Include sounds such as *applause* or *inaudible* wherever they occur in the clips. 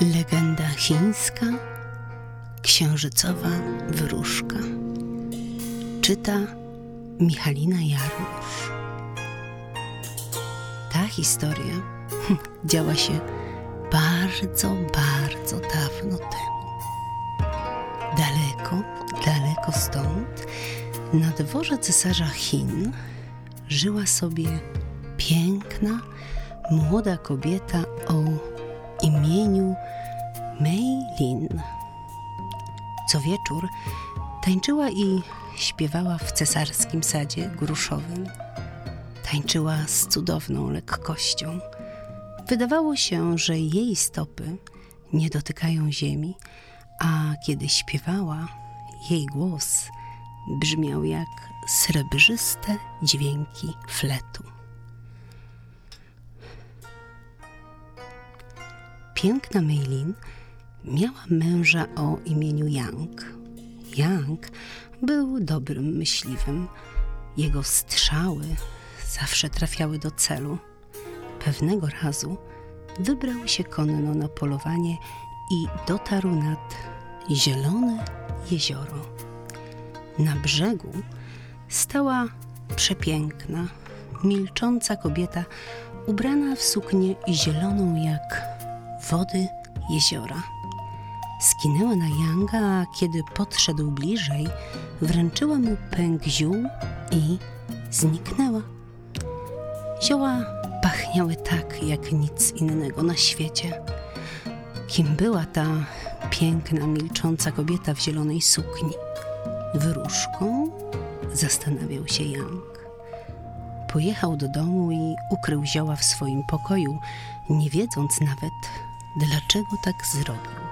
Legenda chińska, księżycowa wróżka. Czyta Michalina Jarusz. Ta historia *laughs* działa się bardzo, bardzo dawno temu. Daleko, daleko stąd, na dworze cesarza Chin, żyła sobie piękna, młoda kobieta o imieniu Mei Lin. Co wieczór tańczyła i śpiewała w cesarskim sadzie gruszowym. Tańczyła z cudowną lekkością. Wydawało się, że jej stopy nie dotykają ziemi, a kiedy śpiewała, jej głos brzmiał jak srebrzyste dźwięki fletu. Piękna Meilin miała męża o imieniu Yang. Yang był dobrym myśliwym. Jego strzały zawsze trafiały do celu. Pewnego razu wybrał się konno na polowanie i dotarł nad zielone jezioro. Na brzegu stała przepiękna, milcząca kobieta ubrana w suknię zieloną jak wody jeziora. Skinęła na Yanga, a kiedy podszedł bliżej, wręczyła mu pęk ziół i zniknęła. Zioła pachniały tak, jak nic innego na świecie. Kim była ta piękna, milcząca kobieta w zielonej sukni? Wróżką? Zastanawiał się Yang. Pojechał do domu i ukrył zioła w swoim pokoju, nie wiedząc nawet, dlaczego tak zrobił.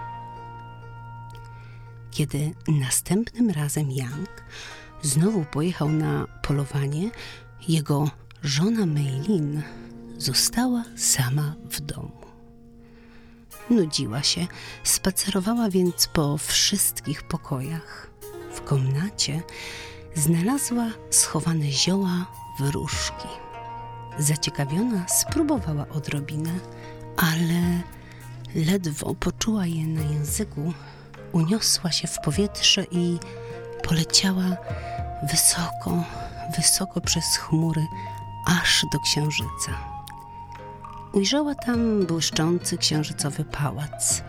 Kiedy następnym razem Yang znowu pojechał na polowanie, jego żona Meilin została sama w domu. Nudziła się, spacerowała więc po wszystkich pokojach. W komnacie znalazła schowane zioła wróżki. Zaciekawiona spróbowała odrobinę, ale ledwo poczuła je na języku, uniosła się w powietrze i poleciała wysoko, wysoko przez chmury, aż do księżyca. Ujrzała tam błyszczący księżycowy pałac.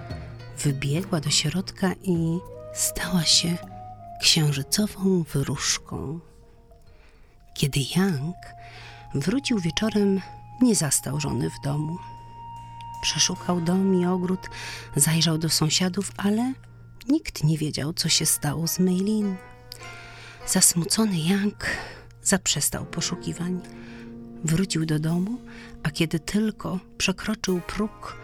Wybiegła do środka i stała się księżycową wróżką. Kiedy Yang wrócił wieczorem, nie zastał żony w domu. Przeszukał dom i ogród, zajrzał do sąsiadów, ale nikt nie wiedział, co się stało z Meilin. Zasmucony Yang zaprzestał poszukiwań. Wrócił do domu, a kiedy tylko przekroczył próg,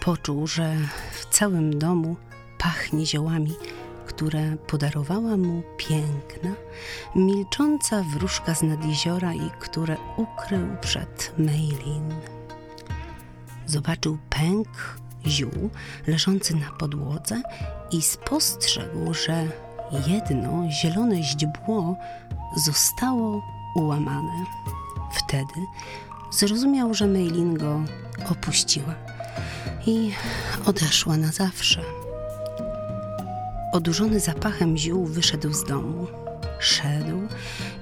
poczuł, że w całym domu pachnie ziołami, które podarowała mu piękna, milcząca wróżka z nad jeziora i które ukrył przed Meilin. Zobaczył pęk ziół leżący na podłodze i spostrzegł, że jedno zielone źdźbło zostało ułamane. Wtedy zrozumiał, że Meilin go opuściła i odeszła na zawsze. Odurzony zapachem ziół wyszedł z domu. Szedł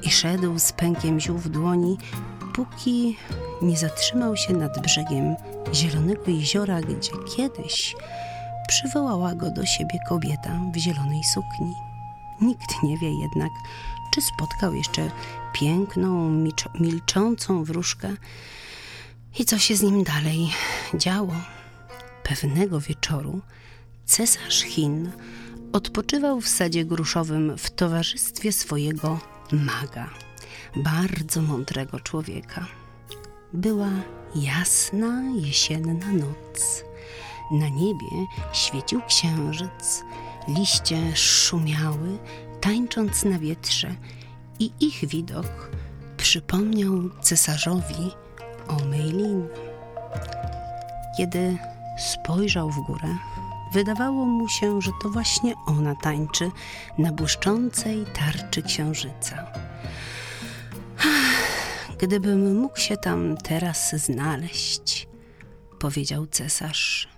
i szedł z pękiem ziół w dłoni, póki nie zatrzymał się nad brzegiem zielonego jeziora, gdzie kiedyś przywołała go do siebie kobieta w zielonej sukni. Nikt nie wie jednak, czy spotkał jeszcze piękną, milczącą wróżkę i co się z nim dalej działo. Pewnego wieczoru cesarz Chin odpoczywał w sadzie gruszowym w towarzystwie swojego maga, bardzo mądrego człowieka. Była jasna jesienna noc. Na niebie świecił księżyc, liście szumiały, tańcząc na wietrze, i ich widok przypomniał cesarzowi o Meilin. Kiedy spojrzał w górę, Wydawało mu się, że to właśnie ona tańczy na błyszczącej tarczy księżyca. Gdybym mógł się tam teraz znaleźć, powiedział cesarz.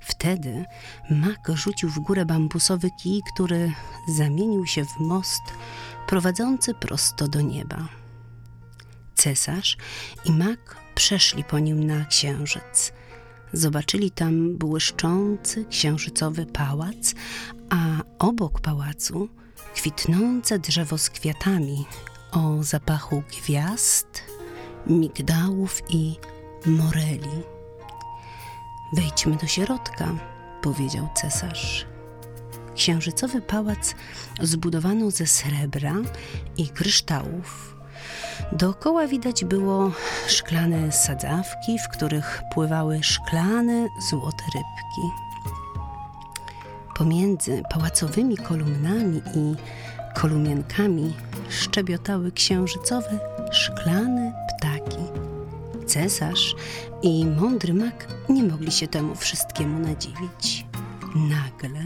Wtedy mak rzucił w górę bambusowy kij, który zamienił się w most prowadzący prosto do nieba. Cesarz i mak przeszli po nim na księżyc. Zobaczyli tam błyszczący księżycowy pałac, a obok pałacu kwitnące drzewo z kwiatami o zapachu gwiazd, migdałów i moreli. Wejdźmy do środka, powiedział cesarz. Księżycowy pałac zbudowano ze srebra i kryształów. Dookoła widać było szklane sadzawki, w których pływały szklane złote rybki. Pomiędzy pałacowymi kolumnami i kolumienkami szczebiotały księżycowe szklane. Cesarz i mądry mak nie mogli się temu wszystkiemu nadziwić. Nagle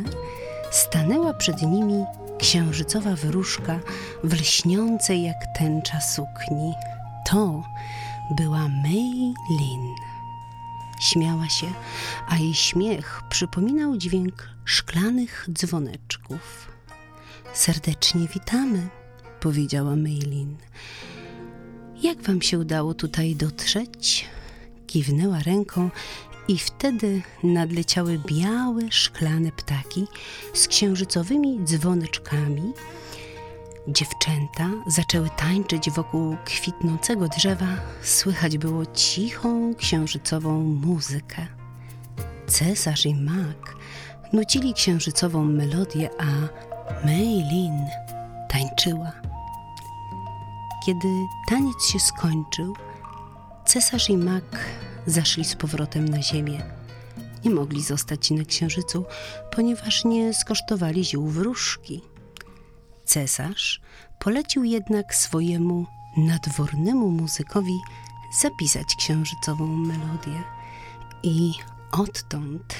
stanęła przed nimi księżycowa wróżka w lśniącej jak tęcza sukni. To była Mei Lin. Śmiała się, a jej śmiech przypominał dźwięk szklanych dzwoneczków. Serdecznie witamy, powiedziała Meilin. Jak wam się udało tutaj dotrzeć? Kiwnęła ręką i wtedy nadleciały białe, szklane ptaki z księżycowymi dzwoneczkami. Dziewczęta zaczęły tańczyć wokół kwitnącego drzewa, słychać było cichą, księżycową muzykę. Cesarz i mak nucili księżycową melodię, a Mei Lin tańczyła. Kiedy taniec się skończył, cesarz i mak zaszli z powrotem na ziemię. Nie mogli zostać na księżycu, ponieważ nie skosztowali ziół wróżki. Cesarz polecił jednak swojemu nadwornemu muzykowi zapisać księżycową melodię i odtąd,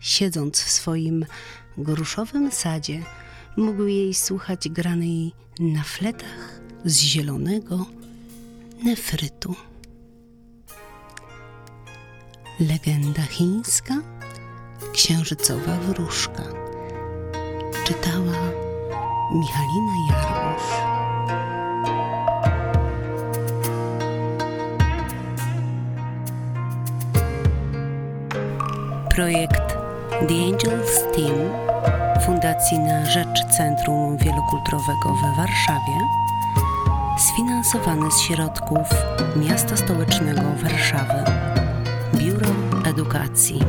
siedząc w swoim gruszowym sadzie, mógł jej słuchać granej na fletach z zielonego nefrytu. Legenda chińska Księżycowa wróżka czytała Michalina Jarmusz. Projekt The Angels Team Fundacji na Rzecz Centrum Wielokulturowego we Warszawie sfinansowany z środków Miasta Stołecznego Warszawy. Biuro Edukacji